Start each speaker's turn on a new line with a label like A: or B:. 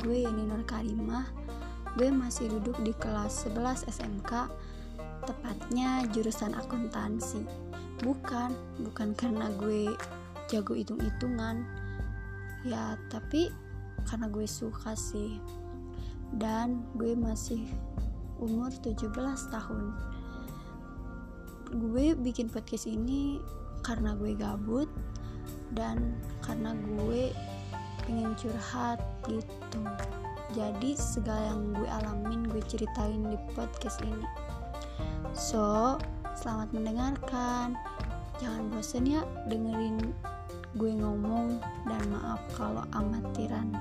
A: gue Yani Nur Karimah. Gue masih duduk di kelas 11 SMK Tepatnya jurusan akuntansi. Bukan, bukan karena gue jago hitung-hitungan. Ya tapi karena gue suka sih. Dan gue masih umur 17 tahun. Gue bikin podcast ini karena gue gabut dan karena gue pengen curhat gitu. Jadi segala yang gue alamin gue ceritain di podcast ini. So selamat mendengarkan. Jangan bosan ya dengerin gue ngomong. Dan maaf kalau amatiran